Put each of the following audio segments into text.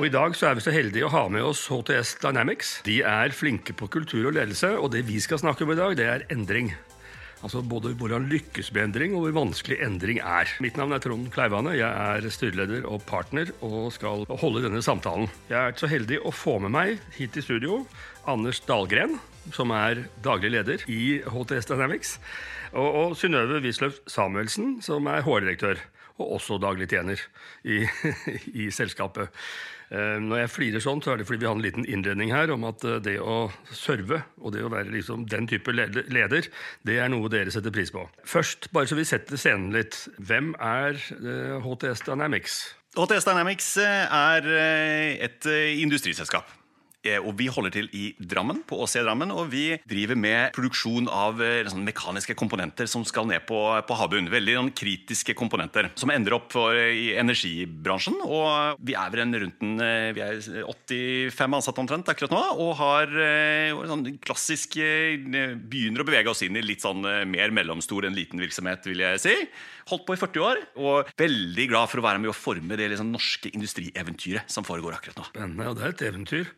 Og I dag så er vi så heldige å ha med oss HTS Dynamics. De er flinke på kultur og ledelse, og det vi skal snakke om i dag, det er endring. Altså både hvordan lykkes med endring, og hvor vanskelig endring er. Mitt navn er Trond Kleivane. Jeg er styreleder og partner og skal holde denne samtalen. Jeg er så heldig å få med meg hit i studio Anders Dahlgren, som er daglig leder i HTS Dynamics, og, og Synnøve Wisløff Samuelsen, som er HR-direktør og også daglig tjener i, i selskapet. Eh, når jeg flirer sånn, så er det fordi vi har en liten innledning her om at eh, det å serve og det å være liksom den type leder, det er noe dere setter pris på. Først, bare så vi setter scenen litt. Hvem er HTS eh, Dynamics? HTS Dynamics er et industriselskap. Eh, og Vi holder til i Drammen, på Åse Drammen, og vi driver med produksjon av eh, sånn, mekaniske komponenter som skal ned på, på havbunnen. Veldig sånn, kritiske komponenter som ender opp for, i energibransjen. Og vi er vel en rundt en, eh, vi er 85 ansatte omtrent akkurat nå, og har sånn klassisk begynner å bevege oss inn i litt sånn mer mellomstor enn liten virksomhet, vil jeg si. Holdt på i 40 år, og veldig glad for å være med å forme det liksom, norske industrieventyret som foregår akkurat nå. Spennende, og det er et eventyr.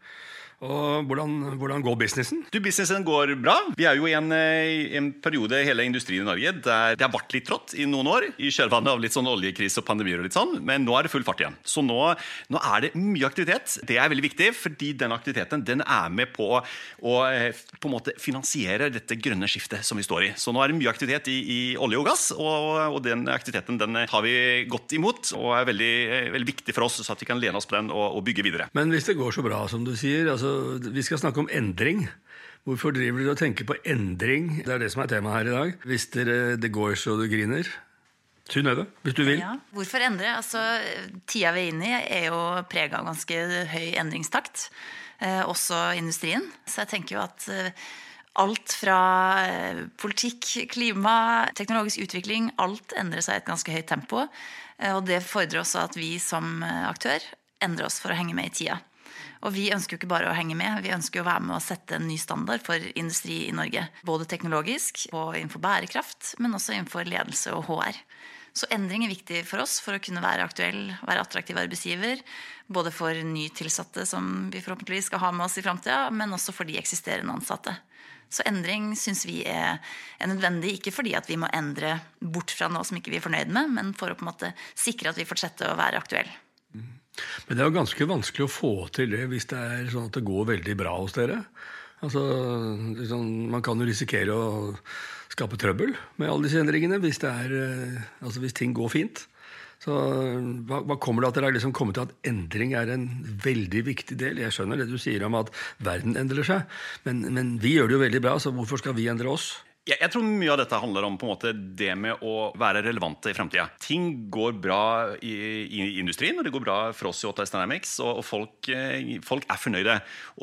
Og hvordan, hvordan, går businessen? Du, Businessen går bra. Vi er jo i en, eh, en periode hele industrien i Norge der det har vært litt trått i noen år. I kjølvannet av litt sånn oljekrise og pandemier og litt sånn. Men nå er det full fart igjen. Så nå, nå, er det mye aktivitet. Det er veldig viktig, fordi den aktiviteten den er med på å eh, på en måte finansiere dette grønne skiftet som vi står i. Så nå er det mye aktivitet i, i olje og gass, og, og, den aktiviteten den tar vi godt imot. Og er veldig, eh, veldig viktig for oss, så at vi kan lene oss på den og, og bygge videre. Men hvis det går så bra som du sier, altså vi skal snakke om endring. Hvorfor driver dere og tenker på endring? Det er det som er temaet her i dag. Hvis dere, det går så du griner. Synnøve, hvis du vil. Ja, hvorfor endre? Altså, tida vi er inne i, er jo prega av ganske høy endringstakt. Eh, også industrien. Så jeg tenker jo at eh, alt fra eh, politikk, klima, teknologisk utvikling, alt endrer seg i et ganske høyt tempo. Eh, og det fordrer også at vi som eh, aktør endrer oss for å henge med i tida. Og vi ønsker jo ikke bare å henge med, vi ønsker å være med å sette en ny standard for industri i Norge. Både teknologisk og innenfor bærekraft, men også innenfor ledelse og HR. Så endring er viktig for oss for å kunne være aktuell, være attraktiv arbeidsgiver. Både for nytilsatte, som vi forhåpentligvis skal ha med oss i framtida, men også for de eksisterende ansatte. Så endring syns vi er, nødvendig, ikke fordi at vi må endre bort fra noe som ikke vi er fornøyd med, men for å på en måte sikre at vi fortsetter å være aktuelle. Men det er jo ganske vanskelig å få til det hvis det er sånn at det går veldig bra hos dere. Altså, liksom, Man kan jo risikere å skape trøbbel med alle disse endringene hvis, er, eh, altså hvis ting går fint. Så hva, hva, kommer det at dere har liksom kommet til at endring er en veldig viktig del? Jeg skjønner det du sier om at verden endrer seg, men, men vi gjør det jo veldig bra, så hvorfor skal vi endre oss? Jeg, jeg, tror mye av dette handler om på en måte det med å være relevante i fremtida. Ting går bra i, i, industrien, og det går bra for oss i Otis Dynamics. Og, og folk, eh, folk, er fornøyde.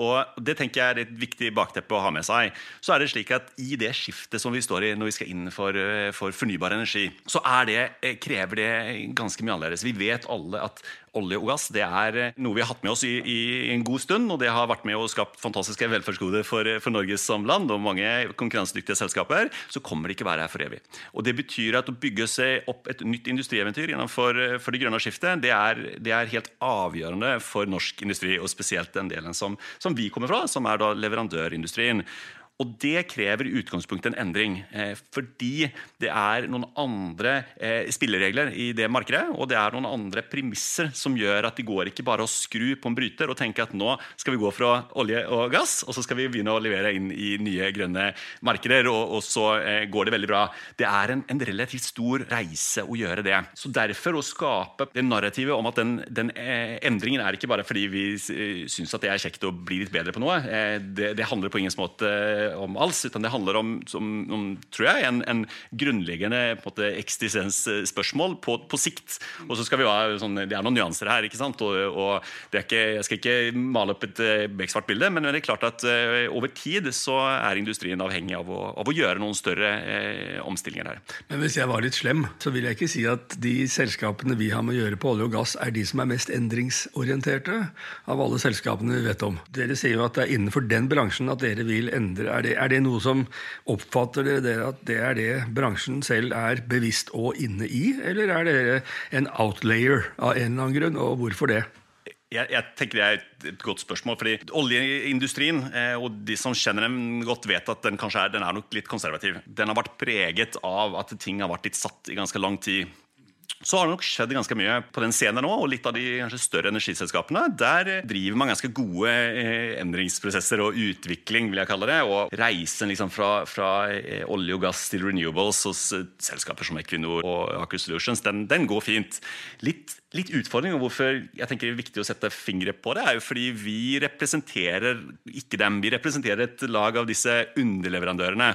Og Det tenker jeg er et viktig bakteppe å ha med seg. Så er det slik at I det skiftet som vi står i når vi skal inn for, eh, for fornybar energi, så det, eh, krever det ganske mye annerledes. Vi vet alle at olje og gass det er eh, noe vi har hatt med oss i, i, en god stund. Og det har vært med og skapt fantastiske velferdsgoder for, for Norges som land og mange konkurransedyktige selskaper. Så kommer det ikke være her for evig. Og Det betyr at å bygge seg opp et nytt industrieventyr innenfor for det grønne skiftet, det er, det er, helt avgjørende for norsk industri, og spesielt den delen som, som vi kommer fra, som er da leverandørindustrien. Og det krever i utgangspunktet en endring. Eh, fordi det er noen andre eh, spilleregler i det markedet, og det er noen andre premisser som gjør at det går ikke bare å skru på en bryter og tenke at nå skal vi gå fra olje og gass, og så skal vi begynne å levere inn i nye grønne markeder, og så eh, går det veldig bra. Det er en, en, relativt stor reise å gjøre det. Så derfor å skape det narrativet om at den, den endringen er ikke bare fordi vi syns at det er kjekt å bli litt bedre på noe. Det, det handler på ingen måte om alls, utan det handler om, som, om tror jeg, en, en grunnleggende på eksistensspørsmål på, på, sikt. Og så skal vi ha sånn, Det er noen nyanser her, ikke sant? Og, og ikke, jeg skal ikke male opp et uh, beksvart bilde, men det er klart at uh, over tid så er industrien avhengig av å, av å gjøre noen større uh, omstillinger her. Men hvis jeg var litt slem, så vil jeg ikke si at de selskapene vi har med å gjøre på olje og gass, er de som er mest endringsorienterte av alle selskapene vi vet om. Dere sier jo at det er innenfor den bransjen at dere vil endre. Er det, er det noe som oppfatter dere at det er det bransjen selv er bevisst og inne i, eller er det en outlayer av en eller annen grunn, og hvorfor det? Jeg, jeg, tenker Det er et, godt spørsmål. fordi Oljeindustrien eh, og de som kjenner dem godt, vet at den kanskje er, den er nok litt konservativ. Den har vært preget av at ting har vært litt satt i ganske lang tid så har det nok skjedd ganske mye på den scenen nå, og litt av de kanskje større energiselskapene. Der driver man ganske gode eh, endringsprosesser og utvikling, vil jeg kalle det. Og reisen liksom fra, fra eh, olje og gass til renewables hos eh, selskaper som Equinor og Aker Solutions, den, den går fint. Litt, litt, utfordring, og hvorfor jeg tenker det er viktig å sette fingre på det, er jo fordi vi representerer ikke dem. Vi representerer et lag av disse underleverandørene.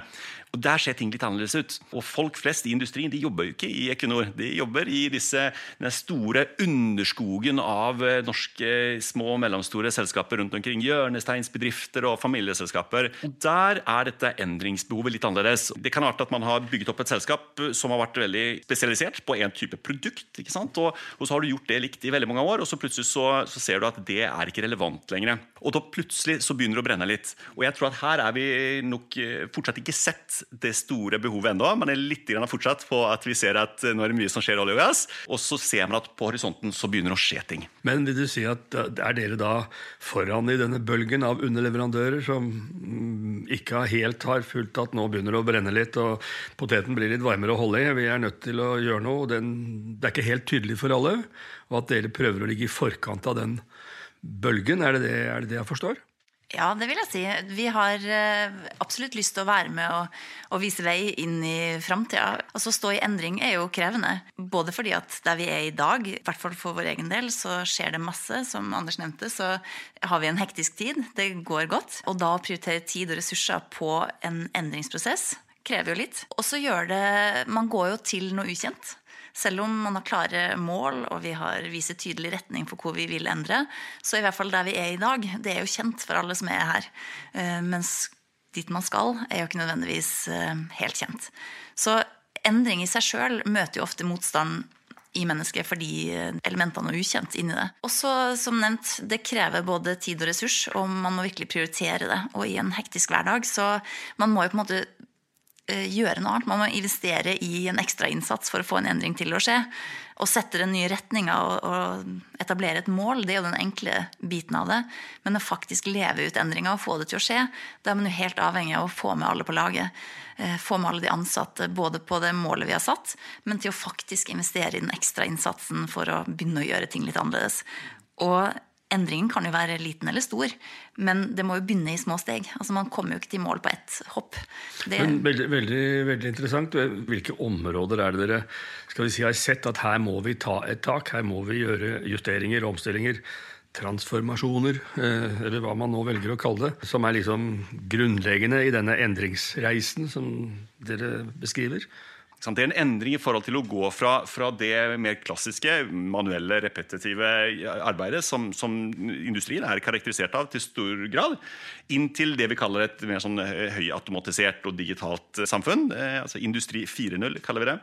Og Der ser ting litt annerledes ut. Og Folk flest i industrien de jobber jo ikke i Equinor. De jobber i disse, den store underskogen av eh, norske små og mellomstore selskaper rundt omkring. Hjørnesteinsbedrifter og familieselskaper. Og Der er dette endringsbehovet litt annerledes. Det kan være at man har bygget opp et selskap som har vært veldig spesialisert på en type produkt. ikke sant? Og, og så har du gjort det likt i veldig mange år, og så plutselig så, så ser du at det er ikke relevant lenger. Og da plutselig så begynner det å brenne litt. Og jeg tror at her er vi nok eh, fortsatt ikke sett det store behovet ennå. Man er litt fortsatt på at vi ser at nå er det mye som skjer i olje og gass. Og så ser man at på horisonten så begynner det å skje ting. Men vil du si at er dere da foran i denne bølgen av underleverandører som mm, ikke helt har fulgt at nå begynner det å brenne litt, og poteten blir litt varmere å holde i? Vi er nødt til å gjøre noe. Den, det er ikke helt tydelig for alle. Og at dere prøver å ligge i forkant av den bølgen. Er det det, er det, det jeg forstår? Ja, det vil jeg si. Vi har eh, absolutt lyst til å være med og, og vise vei inn i framtida. Altså, å stå i endring er jo krevende. Både fordi at der vi er i dag, i hvert fall for vår egen del, så skjer det masse. Som Anders nevnte, så har vi en hektisk tid. Det går godt. Og da å prioritere tid og ressurser på en endringsprosess krever jo litt. Og så gjør det Man går jo til noe ukjent. Selv om man har klare mål og vi har viser tydelig retning for hvor vi vil endre, så i hvert fall der vi er i dag, det er jo kjent for alle som er her. Eh, mens dit man skal, er jo ikke nødvendigvis eh, helt kjent. Så endring i seg sjøl møter jo ofte motstand i mennesket fordi elementene er ukjent inni det. Også som nevnt, det krever både tid og ressurs, og man må virkelig prioritere det. Og i en hektisk hverdag, så man må jo på en måte Eh, gjøre noe annet. Man må investere i en ekstrainnsats for å få en endring til å skje. Og sette den nye retninga og, og etablere et mål, det er jo den enkle biten av det. Men å faktisk leve ut endringa og få det til å skje, da er man jo helt avhengig av å få med alle på laget. Eh, få med alle de ansatte både på det målet vi har satt, men til å faktisk investere i den ekstra innsatsen for å begynne å gjøre ting litt annerledes. Og endringen kan jo være liten eller stor, men det må jo begynne i små steg. Altså Man kommer jo ikke til mål på ett hopp. Det... Men veldig, veldig, veldig, interessant. Hvilke områder er det dere skal vi si, har sett at her må vi ta et tak? Her må vi gjøre justeringer, omstillinger, transformasjoner, eh, eller hva man nå velger å kalle det, som er liksom grunnleggende i denne endringsreisen som dere beskriver? Det er en endring i forhold til å gå fra, fra det mer klassiske, manuelle, repetitive arbeidet som, som, industrien er karakterisert av til stor grad, inn til det vi kaller et mer sånn høyautomatisert og digitalt samfunn. Eh, altså Industri 4.0 kaller vi det.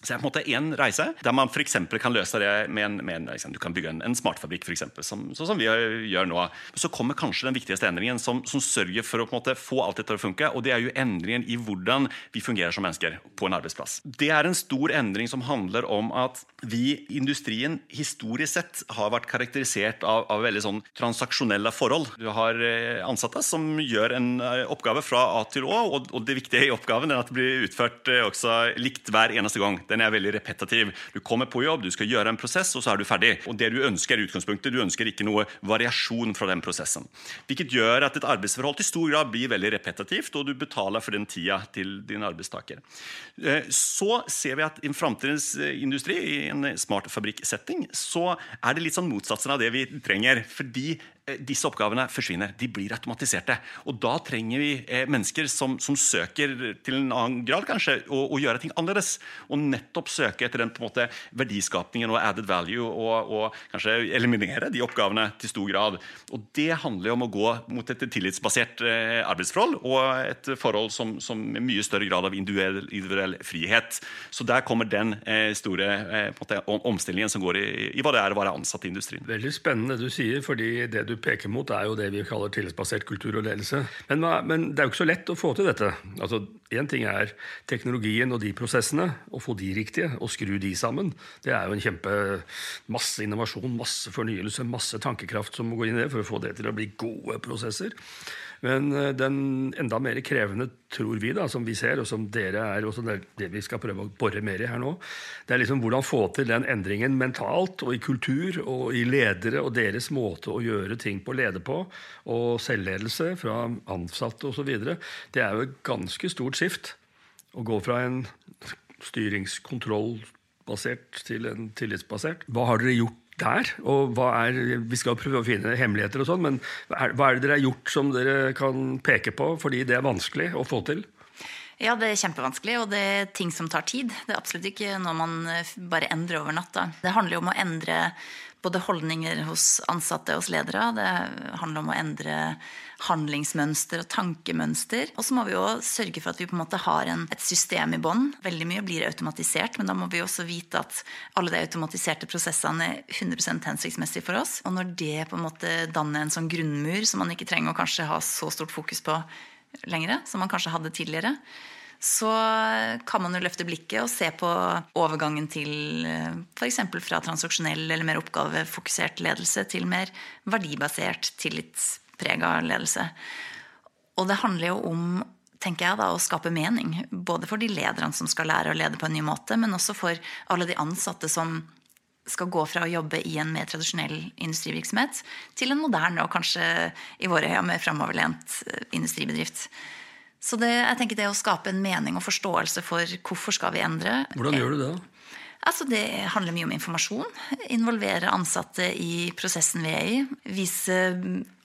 Så det er på en måte én reise der man for kan løse det med en, med en liksom, Du kan bygge en, en smartfabrikk, f.eks., som, sånn som vi gjør nå. Så kommer kanskje den viktigste endringen som, som sørger for å måte få alt dette til å funke. Og det er jo endringen i hvordan vi fungerer som mennesker på en arbeidsplass. Det er en stor endring som handler om at vi i industrien historisk sett har vært karakterisert av, av veldig sånn transaksjonelle forhold. Du har eh, ansatte som gjør en eh, oppgave fra A til Å, og, og det viktige i oppgaven er at det blir utført eh, også likt hver eneste gang den er veldig repetativ. Du kommer på jobb, du skal gjøre en prosess, og så er du ferdig. Og det du ønsker i utgangspunktet, du ønsker ikke noe variasjon fra den prosessen. Hvilket gjør at et arbeidsforhold til stor grad blir veldig repetativt, og du betaler for den tida til din arbeidstaker. Eh, så ser vi at i framtidens eh, industri, i en smart fabrikksetting, så er det litt sånn motsatsen av det vi trenger. fordi disse oppgavene forsvinner. De blir automatiserte. Og da trenger vi eh, mennesker som, som, søker til en annen grad kanskje, å, å, gjøre ting annerledes. Og nettopp søke etter den på en måte verdiskapningen og added value, og, og, kanskje eliminere de oppgavene til stor grad. Og det handler jo om å gå mot et tillitsbasert eh, arbeidsforhold og et forhold som, som med mye større grad av individuell, individuell frihet. Så der kommer den eh, store eh, måte, omstillingen som går i, i hva det er å være ansatt i industrien. Veldig spennende du sier, fordi det du peker mot, er jo det vi kaller tillitsbasert kultur og ledelse. Men, men, det er jo ikke så lett å få til dette. Altså, Én ting er teknologien og de prosessene, å få de riktige og skru de sammen. Det er jo en kjempe masse innovasjon, masse fornyelse, masse tankekraft som må gå inn i det for å få det til å bli gode prosesser. Men eh, den enda mer krevende, tror vi, da, som vi ser, og som dere er, og det er det vi skal prøve å bore mer i her nå, det er liksom hvordan få til den endringen mentalt og i kultur og i ledere og deres måte å gjøre ting på, lede på, og selvledelse fra ansatte osv. Det er jo et ganske stort skift å gå fra en styringskontrollbasert til en tillitsbasert. Hva har dere gjort der? Og er, Vi skal prøve å finne hemmeligheter, og sånn, men hva er det dere har gjort som dere kan peke på fordi det er vanskelig å få til? Ja, det er kjempevanskelig, og det er ting som tar tid. Det er absolutt ikke noe man eh, bare endrer over natta. Det handler jo om å endre både holdninger hos ansatte og hos ledere. Det handler om å endre handlingsmønster og tankemønster. Og så må vi jo sørge for at vi på en måte har en, et system i bånn. Veldig mye blir automatisert, men da må vi også vite at alle de automatiserte prosessene er 100 hensiktsmessige for oss. Og når det på en måte danner en sånn grunnmur som man ikke trenger å kanskje ha så stort fokus på lenger, som man kanskje hadde tidligere, så kan man jo løfte blikket og se på overgangen til eh, f.eks. fra transaksjonell eller mer oppgavefokusert ledelse til mer verdibasert, tillitsprega ledelse. Og det handler jo om tenker jeg da, å skape mening. Både for de lederne som skal lære å lede på en ny måte, men også for alle de ansatte som skal gå fra å jobbe i en mer tradisjonell industrivirksomhet til en moderne og kanskje i våre øyne mer framoverlent eh, industribedrift. Så det, jeg tenker det å skape en mening og forståelse for hvorfor skal vi endre Hvordan gjør du det? Altså Det handler mye om informasjon. Involvere ansatte i prosessen vi er i. Vise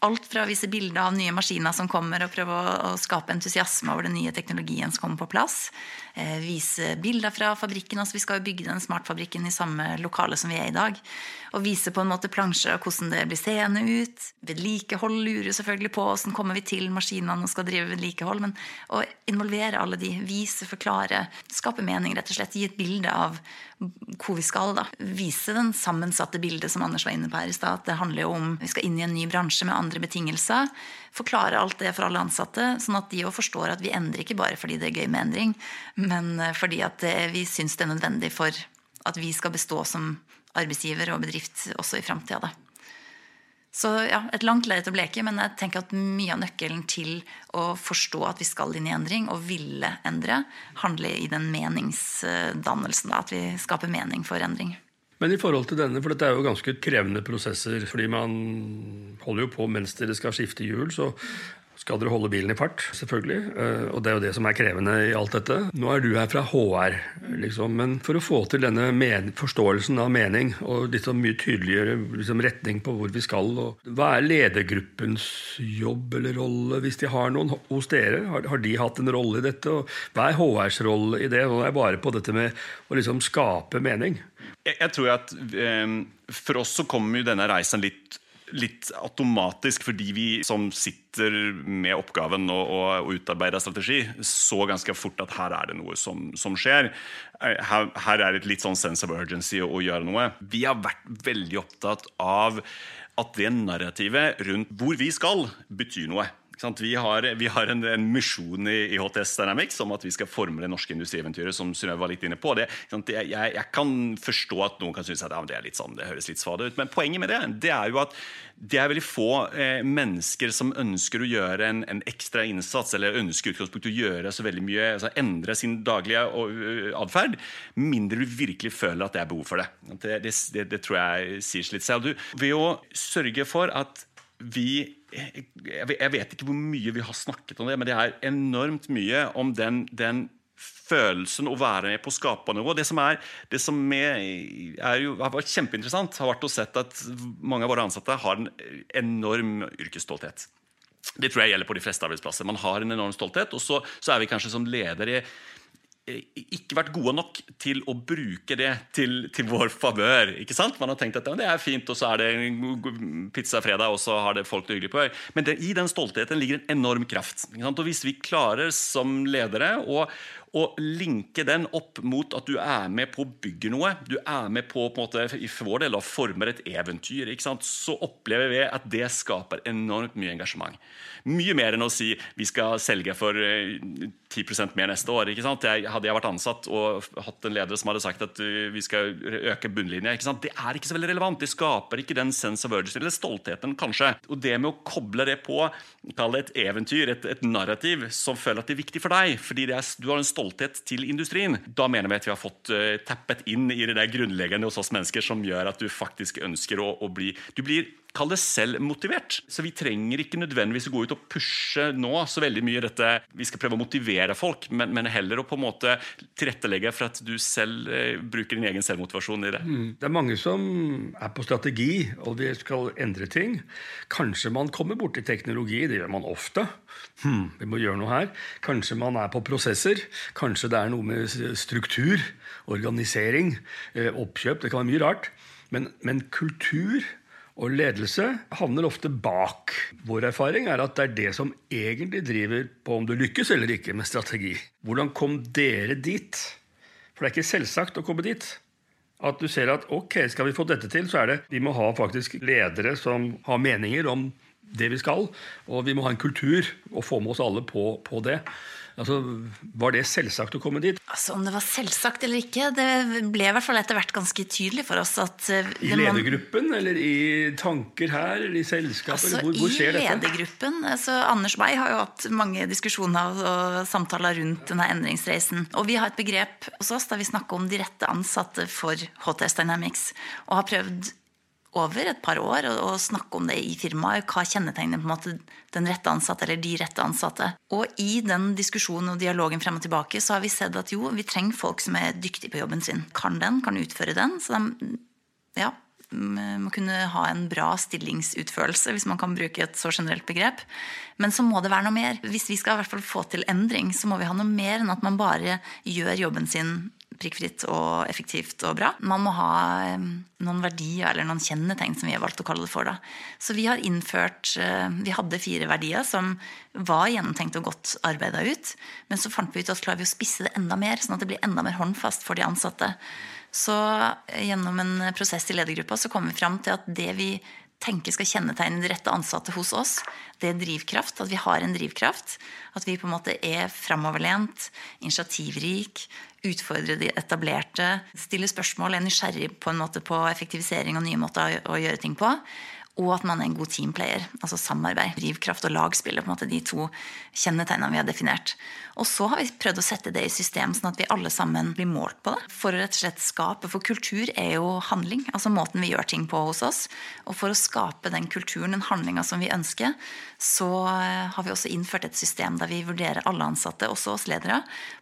alt fra å vise bilder av nye maskiner som kommer, og prøve å, å skape entusiasme over den nye teknologien som kommer på plass. Eh, vise bilder fra fabrikken. altså Vi skal jo bygge den smartfabrikken i samme lokale som vi er i dag. Og vise på en måte plansjer av hvordan det blir seende ut. Vedlikehold lurer selvfølgelig på hvordan kommer vi til maskinene og skal drive vedlikehold. Men å involvere alle de, vise, forklare, skape mening, rett og slett. Gi et bilde av hvor vi skal. da. Vise den sammensatte bildet som Anders var inne på her i stad. Det handler jo om vi skal inn i en ny bransje med andre betingelser. Forklare alt det for alle ansatte, sånn at de òg forstår at vi endrer ikke bare fordi det er gøy med endring, men eh, fordi at vi syns det er nødvendig for at vi skal bestå som arbeidsgiver og bedrift også i framtida. Så ja, et langt lerret å bleke, men jeg tenker at mye av nøkkelen til å forstå at vi skal inn i endring, og ville endre, handler i den meningsdannelsen. Da, at vi skaper mening for endring. Men i forhold til denne, for dette er jo ganske krevende prosesser, fordi man holder jo på mens dere skal skifte hjul, så skal dere holde bilen i fart, selvfølgelig. Eh, og det er jo det som er krevende i alt dette. Nå er du her fra HR, liksom. Men for å få til denne forståelsen av mening og litt sånn mye tydeligere liksom, retning på hvor vi skal Hva er ledergruppens jobb eller rolle, hvis de har noen hos dere? Har, har de hatt en rolle i dette? Og hva er HRs rolle i det? Nå er jeg bare på dette med å liksom skape mening. Jeg, jeg tror at um, For oss så kommer jo denne reisen litt litt automatisk fordi vi som sitter med oppgaven og, og, og utarbeider strategi, så ganske fort at her er det noe som, som skjer. Her, her, er det et litt sånn sense of urgency å, å gjøre noe. Vi har vært veldig opptatt av at det narrativet rundt hvor vi skal, betyr noe. Vi har, vi har, en, en misjon i, i, HTS Dynamics om at vi skal forme det norske industrieventyret. som Synnøve var litt inne på. Det, jeg, jeg, kan forstå at noen kan synes at ja, det er litt sånn, det høres litt svada ut. Men poenget med det det er jo at det er veldig få eh, mennesker som ønsker å gjøre en, en ekstra innsats eller ønsker utgangspunkt å gjøre så veldig mye, altså endre sin daglige atferd, mindre du virkelig føler at det er behov for det. Det, det, det tror jeg sier seg litt selv. Du, ved å sørge for at vi Jeg vet ikke hvor mye vi har snakket om det, men det er enormt mye om den, den følelsen å være med på skapernivå. skape. Det som, er, det som er, jo, har vært kjempeinteressant, har vært å se at mange av våre ansatte har en enorm yrkesstolthet. Det tror jeg gjelder på de fleste arbeidsplasser. Man har en enorm stolthet, og så, så er vi kanskje som ledere ikke vært gode nok til å bruke det til, til vår favør. ikke sant? Man har tenkt at det er fint, og så er det pizza fredag, og så har det folk det hyggelig på. Men det, i den stoltheten ligger en enorm kraft. Og Hvis vi klarer som ledere å, og linke den opp mot at du er med på å bygge noe, du er med på, på måte, for vår del, å forme et eventyr, så opplever vi at det skaper enormt mye engasjement. Mye mer enn å si vi skal selge for 10 eh, mer neste år. Jeg, hadde jeg vært ansatt og hatt en leder som hadde sagt at eh, vi skal øke bunnlinja, det er ikke så veldig relevant. Det skaper ikke den sense of urgency, eller stoltheten, kanskje. Og det med å koble det på, kall det et eventyr, et, et narrativ, som føler at det er viktig for deg, fordi er, du har en stolthet til industrien, da mener vi at vi har fått uh, tappet inn i det der grunnleggende hos oss mennesker som gjør at du faktisk ønsker å, å bli Du blir kall det selvmotivert. Så vi trenger ikke nødvendigvis å gå ut og pushe nå så veldig mye dette Vi skal prøve å motivere folk, men, men heller å på en måte tilrettelegge for at du selv eh, bruker din egen selvmotivasjon i det. Mm. Det er mange som er på strategi, og de skal endre ting. Kanskje man kommer borti teknologi. Det gjør man ofte. Hm, vi må gjøre noe her. Kanskje man er på prosesser. Kanskje det er noe med struktur, organisering, eh, oppkjøp. Det kan være mye rart. Men, men kultur og ledelse havner ofte bak. Vår erfaring er at det er det som egentlig driver på om du lykkes eller ikke med strategi. Hvordan kom dere dit? For det er ikke selvsagt å komme dit. At du ser at ok, skal vi få dette til, så er det Vi må ha faktisk ledere som har meninger om det vi skal, og vi må ha en kultur og få med oss alle på, på det. Altså, Var det selvsagt å komme dit? Altså, Om det var selvsagt eller ikke, det ble i hvert fall etter hvert ganske tydelig for oss at eh, I ledergruppen, eller i tanker her, eller i selskapet? Altså, hvor, hvor skjer dette? I ledergruppen. Altså, Anders Bay har jo hatt mange diskusjoner og samtaler rundt denne endringsreisen. Og vi har et begrep hos oss der vi snakker om de rette ansatte for HTS Dynamics. Og har prøvd over et par år og, snakke om det i firmaet. Hva kjennetegner på en måte den rette ansatte eller de rette ansatte? Og i den diskusjonen og dialogen frem og tilbake så har vi sett at jo, vi trenger folk som er dyktige på jobben sin. Kan den, kan utføre den. Så de ja, må kunne ha en bra stillingsutførelse, hvis man kan bruke et så generelt begrep. Men så må det være noe mer. Hvis vi skal i hvert fall få til endring, så må vi ha noe mer enn at man bare gjør jobben sin prikkfritt og effektivt og bra. Man må ha noen verdier eller noen kjennetegn, som vi har valgt å kalle det for. Da. Så vi har innført eh, Vi hadde fire verdier som var gjennomtenkt og godt arbeida ut. Men så fant vi ut at klarer vi å spisse det enda mer, sånn at det blir enda mer håndfast for de ansatte. Så eh, gjennom en prosess i ledergruppa så kom vi fram til at det vi tenker skal kjennetegne de rette ansatte hos oss, det er drivkraft. At vi har en drivkraft. At vi på en måte er framoverlent, initiativrik, utfordre de etablerte, stille spørsmål, er nysgjerrig på en måte på effektivisering og nye måter å gjøre ting på. Og at man er en god teamplayer. Altså samarbeid, drivkraft og lagspill er på en måte de to kjennetegnene vi har definert. Og så har vi prøvd å sette det i system, sånn at vi alle sammen blir målt på det. For å rett og slett skape, for kultur er jo handling. Altså måten vi gjør ting på hos oss. Og for å skape den kulturen, den handlinga som vi ønsker, så eh, har vi også innført et system der vi vurderer alle ansatte, også oss ledere,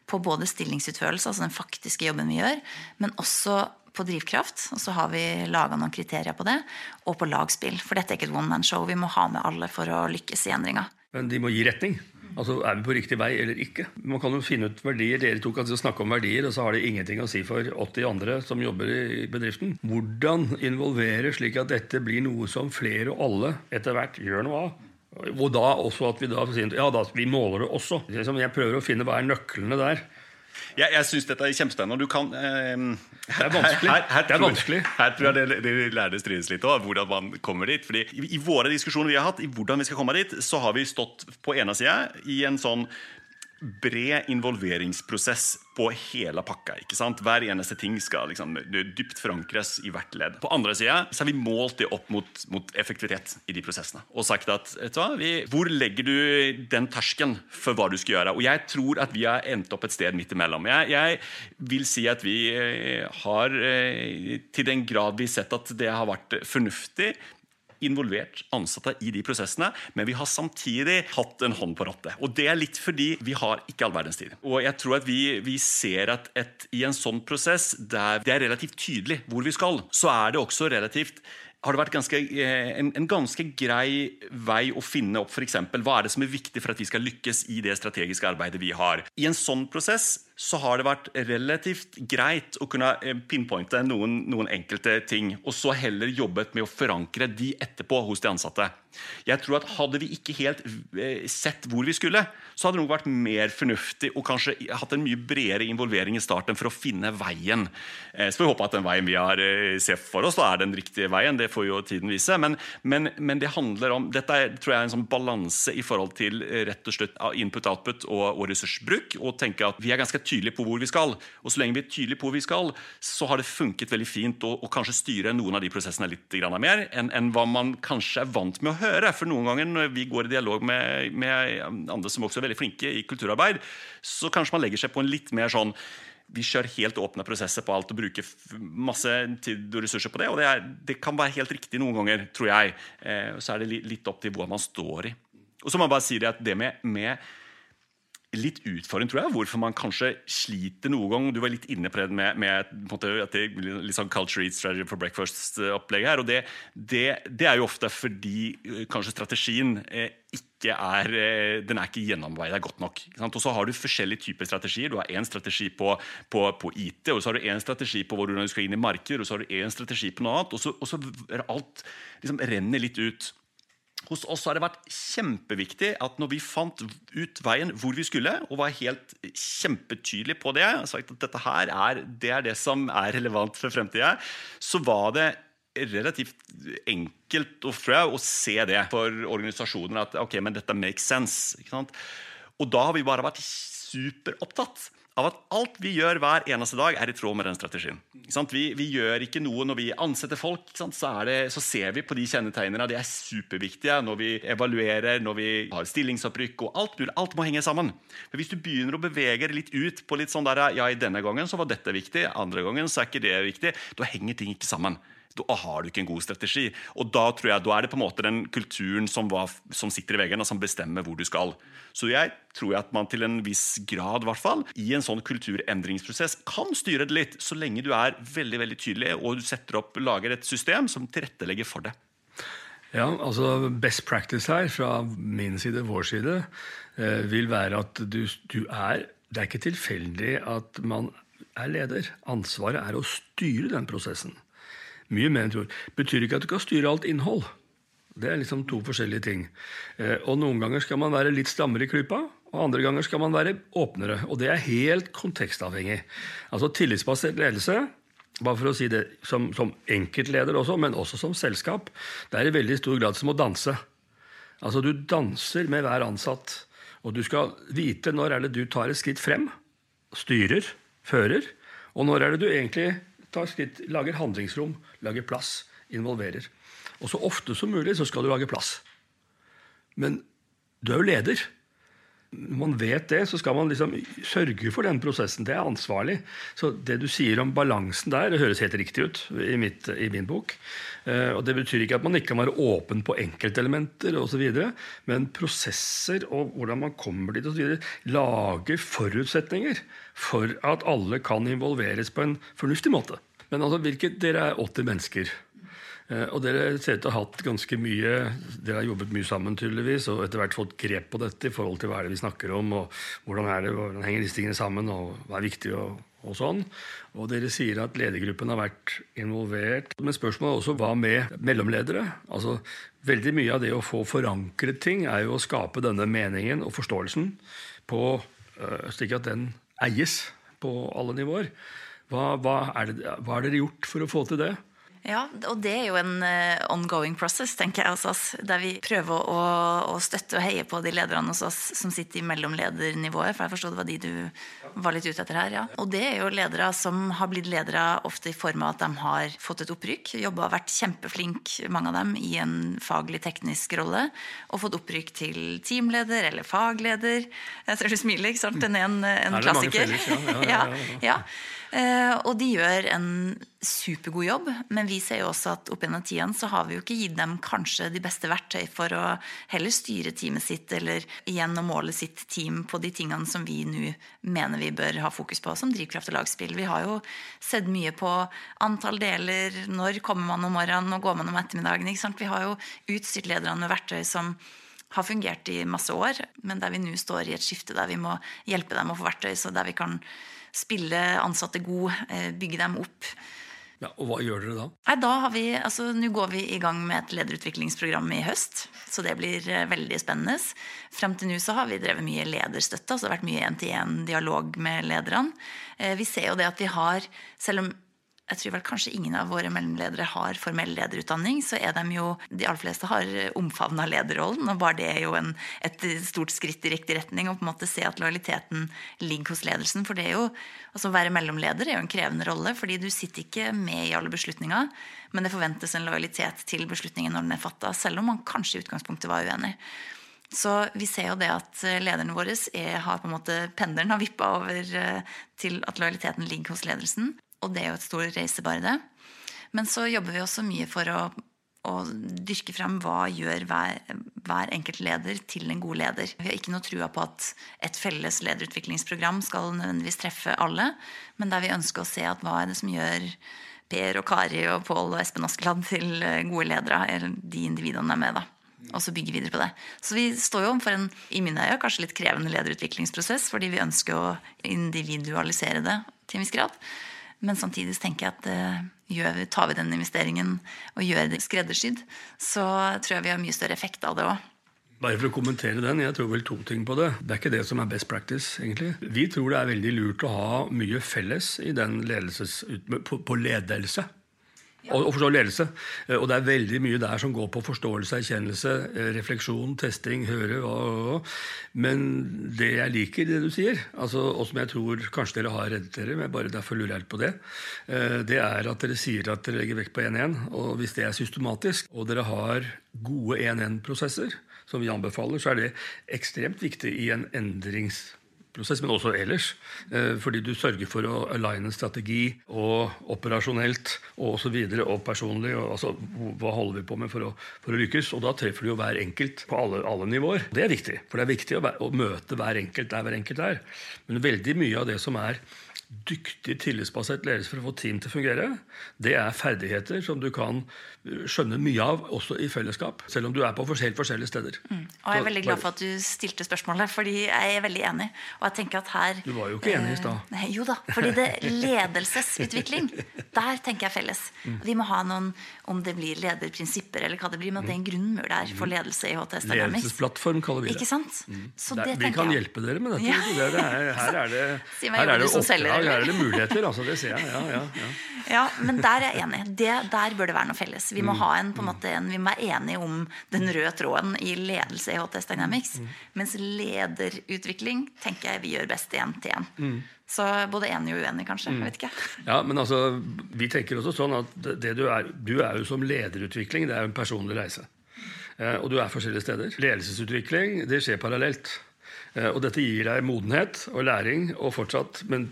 på både stillingsutførelse, altså den faktiske jobben vi gjør, men også på drivkraft, og så har vi laga noen kriterier på det, og på lagspill. For dette er ikke et one man show. Vi må ha med alle for å lykkes i endringa. Men de må gi retning? Altså, Er vi på riktig vei eller ikke? Man kan jo finne ut verdier. Dere to kan snakke om verdier, og så har det ingenting å si for 80 andre som jobber i bedriften. Hvordan involvere slik at dette blir noe som flere og alle etter hvert gjør noe av? Og da også at vi da ja, da, vi måler det også. Jeg prøver å finne hva er nøklene der. Jeg, jeg syns dette er kjempespennende. Du kan, eh, det er vanskelig. Her, her, det er vanskelig. Her, tror jeg det, det lærde strides litt òg, hvordan man kommer dit. Fordi i, i, våre diskusjoner vi har hatt, i hvordan vi skal komme dit, så har vi stått på ene sida i en sånn bred involveringsprosess på hele pakka. ikke sant? Hver eneste ting skal liksom, dypt forankres i hvert ledd. På andre sida har vi målt det opp mot, mot, effektivitet i de prosessene. Og sagt at hva, vi, hvor legger du den terskelen for hva du skal gjøre? Og jeg tror at vi har endt opp et sted midt imellom. Jeg, jeg vil si at vi eh, har, eh, til den grad vi har sett at det har vært fornuftig, involvert ansatte i de prosessene, men vi har samtidig hatt en hånd på rattet. Og det er litt fordi vi har ikke all verdens tid. Og jeg tror at vi, vi ser at et, i en sånn prosess der det er relativt tydelig hvor vi skal, så er det også relativt har det vært ganske, eh, en, en, ganske grei vei å finne opp eksempel, hva er det som er viktig for at vi skal lykkes i det strategiske arbeidet vi har. I en sånn prosess så har det vært relativt greit å kunne eh, pinpointe noen, noen enkelte ting, og så heller jobbet med å forankre de etterpå hos de ansatte. Jeg tror at Hadde vi ikke helt eh, sett hvor vi skulle, så hadde det nok vært mer fornuftig og kanskje hatt en mye bredere involvering i starten for å finne veien. Så får vi håpe at den veien vi har ser for oss, da er den riktige veien. Det får jo tiden vise. Men, men, men det handler om, dette er, tror jeg er en sånn balanse i forhold til eh, rett og slett input-output og, og, ressursbruk. Og tenke at vi er ganske tydelige på hvor vi skal. Og så lenge vi er tydelige på hvor vi skal, så har det funket veldig fint å, å kanskje styre noen av de prosessene litt mer enn, enn hva man kanskje er vant med å høre. For noen ganger når vi går i dialog med, med andre som også er veldig flinke i kulturarbeid, så kanskje man legger seg på en litt mer sånn vi kjører helt åpne prosesser på alt og bruker masse tid og ressurser på det. Og det, er, det kan være helt riktig noen ganger, tror jeg. Eh, så er det litt opp til hvor man står i. Og så må jeg bare si det at det med, med litt utfordring, tror jeg, hvorfor man kanskje sliter noen gang. Du var litt inne på det med, med måte, litt sånn culture eat strategy for breakfast-opplegget her. og det, det, det, er jo ofte fordi eh, kanskje strategien eh, ikke er eh, den er ikke gjennomveid godt nok. Og så har du forskjellige typer strategier. Du har én strategi på, på, på, IT, og så har du én strategi på hvordan du skal inn i markeder, og så har du én strategi på noe annet. Og så, og så er alt liksom renner litt ut. Hos oss har det vært kjempeviktig at når vi fant ut veien hvor vi skulle, og var helt kjempetydelige på det, sagt at dette her er det, er det som er relevant for fremtida, så var det relativt enkelt og frø å se det for organisasjoner at ok, men dette makes sense. Og da har vi bare vært superopptatt av at alt vi gjør hver eneste dag, er i tråd med den strategien. Vi, vi, gjør ikke noe når vi ansetter folk. Så, det, så, ser vi på de kjennetegnene. De er superviktige når vi evaluerer, når vi har stillingsopprykk og alt. Alt må henge sammen. For Hvis du begynner å bevege det litt ut på litt sånn der, ja, i denne gangen så var dette viktig, andre gangen så er ikke det viktig, da henger ting ikke sammen da har du ikke en god strategi. Og da tror jeg, da er det på en måte den kulturen som, var, som sitter i veggen, og som bestemmer hvor du skal. Så jeg tror at man til en viss grad, hvert fall, i en sånn kulturendringsprosess kan styre det litt, så lenge du er veldig veldig tydelig og du setter opp, lager et system som tilrettelegger for det. Ja, altså Best practice her, fra min side, vår side, eh, vil være at du, du er Det er ikke tilfeldig at man er leder. Ansvaret er å styre den prosessen. Mye mer enn tror. Betyr ikke at du kan styre alt innhold. Det er liksom to forskjellige ting. Eh, og Noen ganger skal man være litt strammere i klypa, og andre ganger skal man være åpnere. Og det er helt kontekstavhengig. Altså Tillitsbasert ledelse, bare for å si det som, som enkeltleder også, men også som selskap, det er i veldig stor grad som å danse. Altså Du danser med hver ansatt, og du skal vite når er det du tar et skritt frem, styrer, fører, og når er det du egentlig tar skritt, lager handlingsrom, lager plass, involverer. Og så ofte som mulig så skal du lage plass. Men du er jo leder. Når man vet det, så skal man liksom sørge for den prosessen. Det er ansvarlig. Så det du sier om balansen der, det høres helt riktig ut i, mitt, i min bok. Eh, og Det betyr ikke at man ikke kan være åpen på enkeltelementer osv., men prosesser og hvordan man kommer dit osv. lager forutsetninger for at alle kan involveres på en fornuftig måte. Men altså, hvilket, dere er 80 mennesker. Eh, og dere ser ut til å ha hatt ganske mye Dere har jobbet mye sammen tydeligvis, og etter hvert fått grep på dette i forhold til hva er det vi snakker om, og hvordan, det, hvordan henger disse tingene sammen, og hva er viktig, og, og sånn. Og dere sier at ledergruppen har vært involvert. Men spørsmålet er også hva med mellomledere? Altså, Veldig mye av det å få forankret ting er jo å skape denne meningen og forståelsen på, uh, slik at den eies på alle nivåer. Hva, hva, er det, hva har dere gjort for å få til det? Ja, og det er jo en uh, ongoing process, tenker jeg hos oss. Der vi prøver å, å, støtte og heie på de lederne hos oss som sitter i mellomledernivået. For jeg forstod det var de du var litt ute etter her. ja. Og det er jo ledere som har blitt ledere ofte i form av at de har fått et opprykk. Jobba og vært kjempeflink, mange av dem, i en faglig teknisk rolle. Og fått opprykk til teamleder eller fagleder. Jeg ser du smiler, ikke sant? Den er en, en klassiker. Felles, ja. ja, ja, ja. Eh, og de gjør en supergod jobb, men vi ser jo også at opp gjennom tiden så har vi jo ikke gitt dem kanskje de beste verktøy for å heller styre teamet sitt eller igjen å måle sitt team på de tingene som vi nå mener vi bør ha fokus på, som drivkraft og lagspill. Vi har jo sett mye på antall deler, når kommer man om morgenen, og går man om ettermiddagen. ikke sant? Vi har jo utstyrt lederne med verktøy som har fungert i masse år, men der vi nå står i et skifte der vi må hjelpe dem å få verktøy, så der vi kan spille ansatte god, eh, bygge dem opp. Ja, og hva gjør dere da? Nei, da har vi, altså Nå går vi i gang med et lederutviklingsprogram i høst. Så det blir eh, veldig spennende. Frem til nå så har vi drevet mye lederstøtte. altså Det har vært mye én-til-én-dialog med lederne. Eh, vi ser jo det at vi har, selv om jeg tror vel kanskje ingen av våre mellomledere har formell lederutdanning, så er de jo De aller fleste har omfavna lederrollen, og bare det er jo en, et stort skritt i riktig retning. Å på en måte se at lojaliteten ligger hos ledelsen. For det er jo altså å være mellomleder er jo en krevende rolle, fordi du sitter ikke med i alle beslutninger, men det forventes en lojalitet til beslutningen når den er fatta, selv om man kanskje i utgangspunktet var uenig. Så vi ser jo det at lederne våre er, har på en måte Pendelen har vippa over eh, til at lojaliteten ligger hos ledelsen. Og det er jo et stor reise, bare det. Men så jobber vi også mye for å, å dyrke frem hva gjør hver, hver enkelt leder til en god leder. Vi har ikke noe trua på at et felles lederutviklingsprogram skal nødvendigvis treffe alle, men der vi ønsker å se at hva er det som gjør Per og Kari og Pål og Espen Askeland til gode ledere, eller de individene de er med, da og så bygge videre på det. Så vi står jo overfor en i mine øyne, kanskje litt krevende lederutviklingsprosess, fordi vi ønsker å individualisere det til en viss grad. Men samtidig tenker jeg at uh, gjør, tar vi den investeringen og gjør det skreddersydd, så tror jeg vi har mye større effekt av det òg. Bare for å kommentere den, Jeg tror vel to ting på det. Det er ikke det som er best practice. egentlig. Vi tror det er veldig lurt å ha mye felles den ledelses, på ledelse og, og forstå ledelse. Eh, og det er veldig mye der som går på forståelse, erkjennelse, eh, refleksjon, testing, høre. Og. Men det jeg liker, det du sier, altså, og som jeg tror kanskje dere har reddet dere, men bare derfor lurer jeg på det, eh, det er at dere sier at dere legger vekt på 1-1. Og hvis det er systematisk, og dere har gode 1-1-prosesser, som vi anbefaler, så er det ekstremt viktig i en endringsprosess prosess, men også ellers. Eh, fordi du sørger for å aligne strategi og operasjonelt og osv. Og, personlig. Og, altså, hva holder vi på med for å, for å, lykkes? Og da treffer du jo hver enkelt på alle, alle nivåer. Det er viktig. For det er viktig å, å møte hver enkelt der hver enkelt er. Men veldig mye av det som er dyktig tillitsbasert ledelse for å få team til å fungere, det er ferdigheter som du kan uh, skjønne mye av også i fellesskap. Selv om du er på helt forskjellige steder. Mm. Og Jeg er veldig glad for at du stilte spørsmålet, fordi jeg er veldig enig. Og jeg tenker at her... Du var jo ikke enig i stad. Eh, jo da. fordi det ledelsesutvikling, der tenker jeg felles. Mm. Vi må ha noen, om det blir lederprinsipper eller hva det blir, men det er en grunnmur der for mm. ledelse i HTS Dynamics. Ledelsesplattform kaller vi det. Ikke sant? Mm. Det, vi kan hjelpe dere med dette. Ja. Det er, her er det, her er det oppdrag her er det muligheter, altså. Det ser jeg. Ja, ja, ja. ja men der er jeg enig. Det, der bør det være noe felles. Vi må, mm. ha en, på en måte, en, vi må være enige om den røde tråden i ledelse i HTS Dynamics. Mm. Mens lederutvikling tenker jeg vi gjør best til én. Mm. Så både enig og uenig, kanskje. jeg vet ikke. Ja, men altså, Vi tenker også sånn at det du er, du er jo som lederutvikling, det er jo en personlig reise. Eh, og du er forskjellige steder. Ledelsesutvikling det skjer parallelt. Eh, og dette gir deg modenhet og læring, og fortsatt, men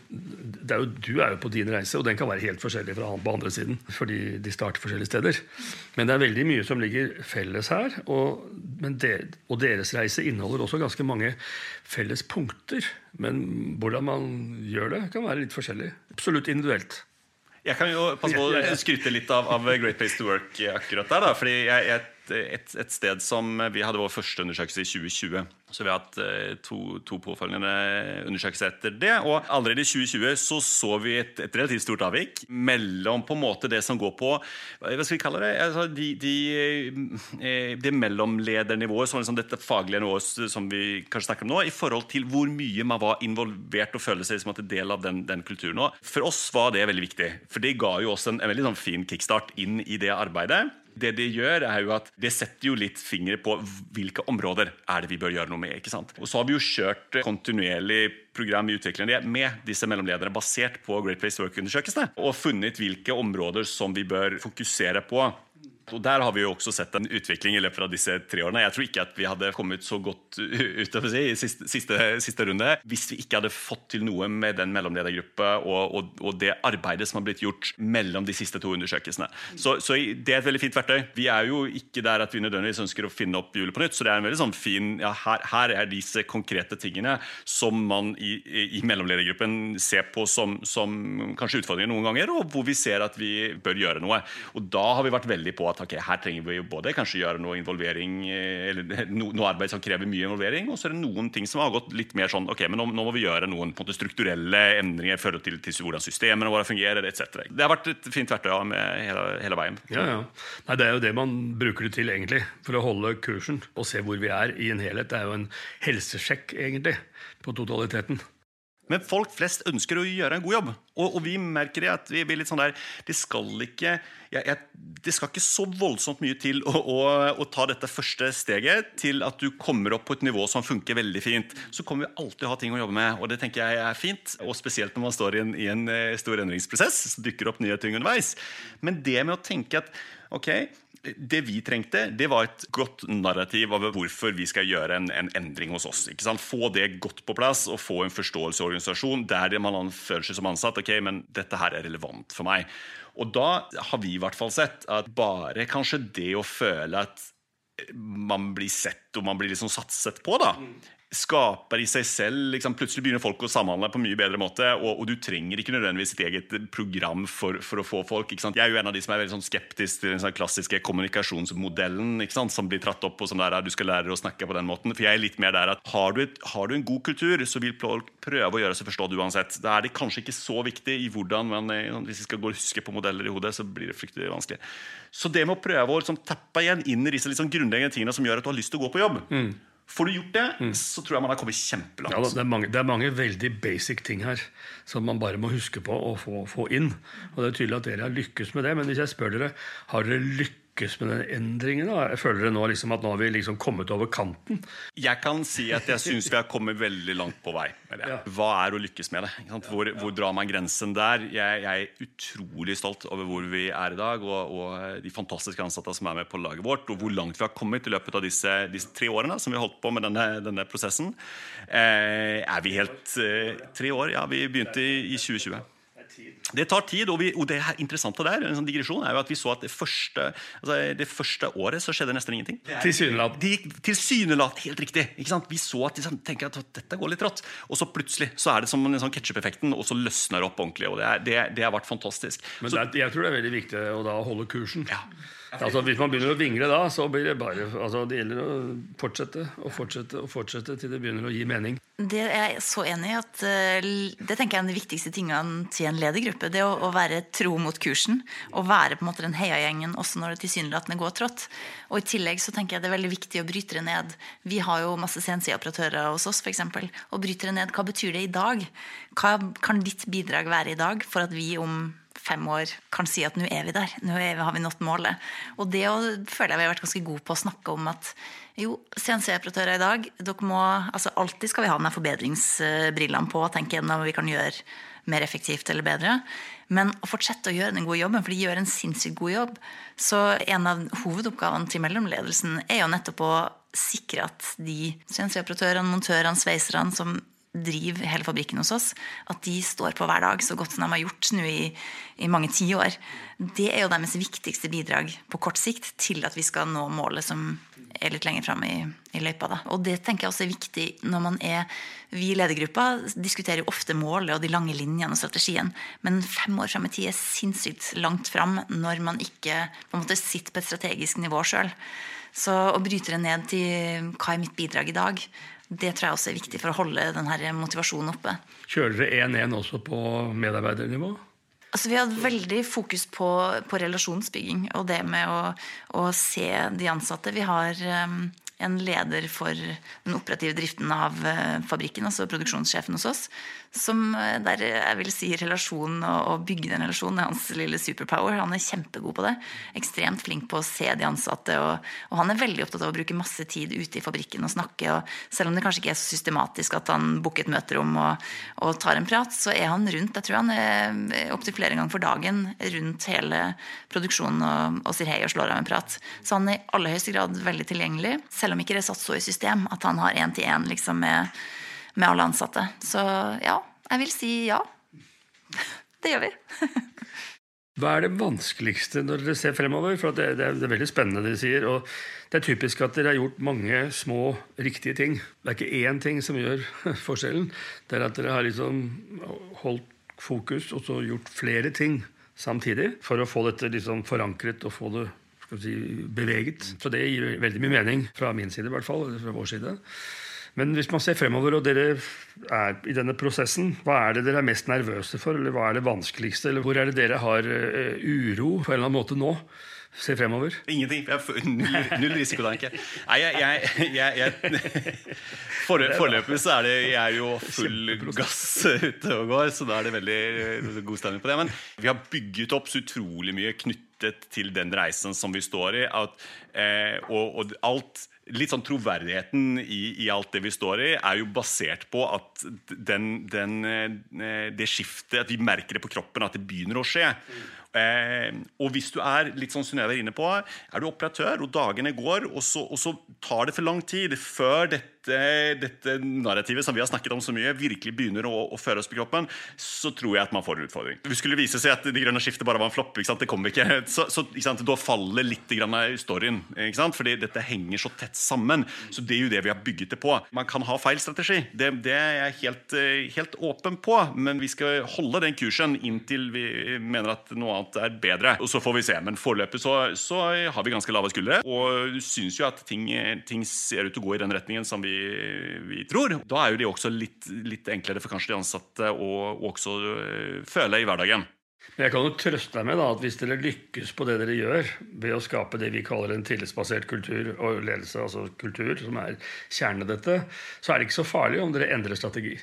er jo, du er jo på din reise, og den kan være helt forskjellig fra han på andre siden. Fordi de starter forskjellige steder. Men det er veldig mye som ligger felles her. Og, de, og deres reise inneholder også ganske mange felles punkter. Men hvordan man gjør det, kan være litt forskjellig. Absolutt individuelt. Jeg kan jo passe på å skryte litt av, av Great Place to Work akkurat der. da, fordi jeg, jeg et, et, sted som Vi hadde vår første undersøkelse i 2020. Så vi har hatt eh, to, to påfølgende undersøkelser etter det. Og allerede i 2020 så, så vi et, et, relativt stort avvik mellom på en måte det som går på Hva skal vi kalle det? Altså, de, de, eh, det mellomledernivået, sånn liksom dette faglige nivået som vi kanskje snakker om nå, i forhold til hvor mye man var involvert og følte seg som en del av den, den kulturen. Og for oss var det veldig viktig. For det ga jo oss en, en veldig sånn fin kickstart inn i det arbeidet. Det det gjør, er jo at det setter jo litt fingre på hvilke områder er det vi bør gjøre noe med. ikke sant? Og så har vi jo kjørt kontinuerlig program i utviklingen med disse mellomlederne basert på Great Place Work-undersøkelsene. Og funnet hvilke områder som vi bør fokusere på. Og Der har vi jo også sett en utvikling i løpet av disse tre årene. Jeg tror ikke at vi hadde kommet så godt ut si, i siste, siste, siste, runde hvis vi ikke hadde fått til noe med den mellomledergruppa og, og, og, det arbeidet som har blitt gjort mellom de siste to undersøkelsene. Så, så, det er et veldig fint verktøy. Vi er jo ikke der at vi nødvendigvis ønsker å finne opp hjulet på nytt, så det er en veldig sånn fin ja, her, her, er disse konkrete tingene som man i, i, i mellomledergruppen ser på som, som kanskje utfordringer noen ganger, og hvor vi ser at vi bør gjøre noe. Og da har vi vært veldig på at ok, her trenger vi jo både kanskje gjøre noe involvering, eh, eller noe arbeid som krever mye involvering, og så er det noen ting som har gått litt mer sånn ok, men nå, nå må vi gjøre noen på en måte, strukturelle endringer forhold til, til, hvordan systemene våre fungerer, etc. Det har vært et fint verktøy ja, hele, hele veien. Ja, ja. Nei, det er jo det man bruker det til, egentlig, for å holde kursen og se hvor vi er i en helhet. Det er jo en helsesjekk, egentlig, på totaliteten. Men folk flest ønsker å gjøre en god jobb. Og, og vi merker det at vi blir litt sånn der Det skal ikke, jeg, jeg, det skal ikke så voldsomt mye til å, å, å, ta dette første steget til at du kommer opp på et nivå som funker veldig fint. Så kommer vi alltid å ha ting å jobbe med, og det tenker jeg er fint. Og spesielt når man står i en, i en eh, stor endringsprosess, så dukker opp nye ting underveis. Men det med å tenke at ok, det vi trengte, det var et godt narrativ over hvorfor vi skal gjøre en, en endring hos oss. Få det godt på plass og få en forståelseorganisasjon der man føler seg som ansatt. ok, men dette her er relevant for meg. Og da har vi i hvert fall sett at bare kanskje det å føle at man blir sett og man blir liksom satset på, da, skaper i seg selv liksom, Plutselig begynner folk å samhandle på en mye bedre måte. Og, og du trenger ikke nødvendigvis sitt eget program for, for å få folk. Jeg er jo en av de som er veldig sånn skeptisk til den sånn klassiske kommunikasjonsmodellen som blir tratt opp, og som der, du skal lære å snakke på den måten. For jeg er litt mer der at har du, et, har du en god kultur, så vil folk prøve å gjøre seg forstått uansett. Da er det kanskje ikke så viktig i hvordan man, sånn, Hvis vi skal gå og huske på modeller i hodet, så blir det fryktelig vanskelig. Så det med å prøve å liksom, tappe igjen inn i disse liksom, grunnleggende tingene som gjør at du har lyst til å gå på jobb mm Får du gjort det, mm. så tror jeg man har kommet kjempelangt. Ja, det, er mange, det, er mange, veldig basic ting her som man bare må huske på å få, få inn. Og det er tydelig at dere har lykkes med det. Men hvis jeg spør dere, har dere lykkes lykkes med den endringen? Da? Jeg føler det nå liksom at nå har vi liksom kommet over kanten. Jeg kan si at jeg syns vi har kommet veldig langt på vei. det. Hva er å lykkes med det? Hvor, hvor drar man grensen der? Jeg, jeg, er utrolig stolt over hvor vi er i dag, og, og, de fantastiske ansatte som er med på laget vårt, og hvor langt vi har kommet i løpet av disse, disse tre årene som vi har holdt på med denne, denne prosessen. Eh, er vi helt eh, Tre år? Ja, vi begynte i, i 2020. Det tar tid, og, vi, og det er interessante der en sånn digresjon er jo at vi så at det første, altså det første året så skjedde nesten ingenting. Tilsynelatende. Tilsynelatende, helt riktig. ikke sant? Vi så at de sånn, tenker at dette går litt rått. Og så plutselig så er det som en sånn ketsjup-effekten, og så løsner det opp ordentlig. og Det, er, det, det har vært fantastisk. Men så, er, jeg tror det er veldig viktig å da holde kursen. Ja. Altså, hvis man begynner å vingle da, så blir det bare altså, Det gjelder å fortsette og fortsette og fortsette til det begynner å gi mening. Det er jeg så enig i at uh, det tenker jeg er den viktigste tingene til en ledergruppe. Det å, å være tro mot kursen og være på en måte den heiagjengen også når det tilsynelatende går trått. Og i tillegg så tenker jeg det er veldig viktig å bryte det ned. Vi har jo masse CNC-operatører hos oss, f.eks. Og bryte det ned. Hva betyr det i dag? Hva kan ditt bidrag være i dag for at vi om fem år kan si at nå er vi der. Nå vi, har vi nådd målet. Og det føler jeg vi har vært ganske gode på å snakke om at jo, CNC-operatører i dag dere må, altså Alltid skal vi ha denne forbedringsbrillene på og tenke gjennom hva vi kan gjøre mer effektivt eller bedre. Men å fortsette å gjøre den gode jobben, for de gjør en sinnssykt god jobb. Så en av hovedoppgavene til mellomledelsen er jo nettopp å sikre at de CNC-operatørene, montørene, sveiserne som driver hele fabrikken hos oss, at de står på hver dag så godt som de har gjort nå i, i mange tiår. Det er jo deres viktigste bidrag på kort sikt til at vi skal nå målet som er litt lenger fram i, i, løypa. Da. Og det tenker jeg også er viktig når man er Vi i ledergruppa diskuterer jo ofte målet og de lange linjene og strategien, men fem år fram i tid er sinnssykt langt fram når man ikke på en måte sitter på et strategisk nivå sjøl. Så å bryte det ned til hva er mitt bidrag i dag, det tror jeg også er viktig for å holde denne motivasjonen oppe. Kjører dere 1-1 også på medarbeidernivå? Altså, vi har hatt veldig fokus på, på, relasjonsbygging og det med å, å, se de ansatte. Vi har um, en leder for den operative driften av eh, fabrikken, altså produksjonssjefen hos oss, som eh, der jeg vil si relasjonen og bygge den relasjonen er hans lille superpower. Han er kjempegod på det. Ekstremt flink på å se de ansatte. Og, og, han er veldig opptatt av å bruke masse tid ute i fabrikken og snakke. Og selv om det kanskje ikke er så systematisk at han booker et møterom og, og, tar en prat, så er han rundt. Jeg tror han er opptil flere ganger for dagen rundt hele produksjonen og, og sier hei og slår av en prat. Så han er i aller høyeste grad veldig tilgjengelig, selv om ikke det er satt så i system at han har én-til-én liksom, med med alle ansatte. Så ja, jeg vil si ja. Det gjør vi. Hva er det vanskeligste når dere ser fremover? For det, det, er, det, er, veldig spennende det de sier. Og det er typisk at dere har gjort mange små, riktige ting. Det er ikke én ting som gjør forskjellen. Det er at dere har liksom holdt fokus og så gjort flere ting samtidig for å få dette liksom forankret og få det si, beveget. Så det gir veldig mye mening fra min side, i hvert fall. Eller fra vår side. Men hvis man ser fremover, og dere er i denne prosessen, hva er det dere er mest nervøse for, eller hva er det vanskeligste, eller hvor er det dere har uh, uro på en eller annen måte nå? Se fremover. Ingenting. Null, null risiko, tenker jeg, jeg, jeg, jeg Foreløpig så er det Jeg er jo full gass ute og går, så da er det veldig eh, god stemning på det. Men vi har bygget opp så utrolig mye knyttet til den reisen som vi står i. At, eh, og, og alt litt sånn Troverdigheten i, i, alt det vi står i, er jo basert på at den, den, eh, det skiftet At vi merker det på kroppen, at det begynner å skje. Mm. Eh, og hvis du er litt sånn Synnøve er inne på, er du operatør, og dagene går, og så, og så tar det for lang tid før dette, dette, narrativet som vi har snakket om så mye, virkelig begynner å, å, føre oss på kroppen, så tror jeg at man får en utfordring. Det skulle vise seg at det grønne skiftet bare var en flopp, det kommer ikke, så, så da faller litt grann storyen. Fordi dette henger så tett sammen. Så det er jo det vi har bygget det på. Man kan ha feil strategi. Det, det er jeg helt, helt åpen på, men vi skal holde den kursen inntil vi mener at noe annet annet er bedre. Og Så får vi se. Men foreløpig så, så har vi ganske lave skuldre og syns jo at ting, ting, ser ut til å gå i den retningen som vi, vi tror. Da er jo det også litt, litt, enklere for kanskje de ansatte å også øh, føle i hverdagen. Men jeg kan jo trøste deg med da, at hvis dere lykkes på det dere gjør, ved å skape det vi kaller en tillitsbasert kultur og ledelse, altså kultur, som er kjernen i dette, så er det ikke så farlig om dere endrer strategi.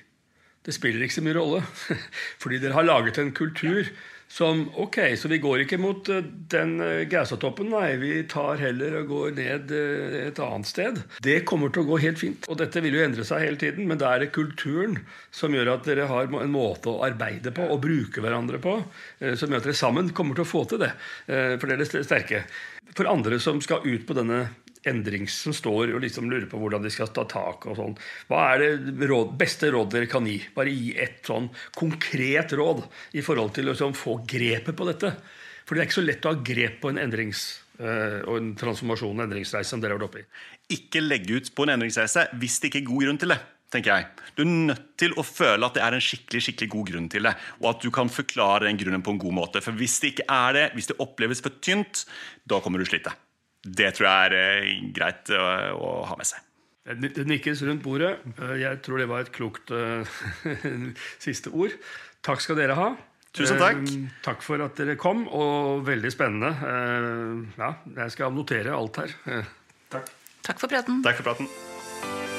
Det spiller ikke så mye rolle, fordi dere har laget en kultur som Ok, så vi går ikke mot eh, den eh, Gausatoppen, nei. Vi tar heller og går ned eh, et annet sted. Det kommer til å gå helt fint. Og dette vil jo endre seg hele tiden, men da er det kulturen som gjør at dere har en måte å arbeide på og bruke hverandre på, som gjør at dere sammen kommer til å få til det. For dere er sterke. For andre som skal ut på denne endrings som står og liksom lurer på hvordan de skal ta tak. og sånn. Hva er det råd, beste råd dere kan gi? Bare gi et sånn konkret råd i forhold til å liksom, få grepet på dette. For det er ikke så lett å ha grep på en endrings uh, og en transformasjon en endringsreise som dere har vært oppe i. Ikke legge ut på en endringsreise hvis det ikke er god grunn til det. tenker jeg. Du er nødt til å føle at det er en skikkelig skikkelig god grunn til det. Og at du kan forklare den grunnen på en god måte. For hvis det ikke er det, hvis det oppleves for tynt, da kommer du slite. Det tror jeg er eh, greit å, å ha med seg. Det nikkes rundt bordet. Eh, jeg tror det var et klokt uh, siste ord. Takk skal dere ha. Tusen takk. Takk for at dere kom, og veldig spennende. Ja, jeg skal notere alt her. takk. Takk for praten. Takk for praten.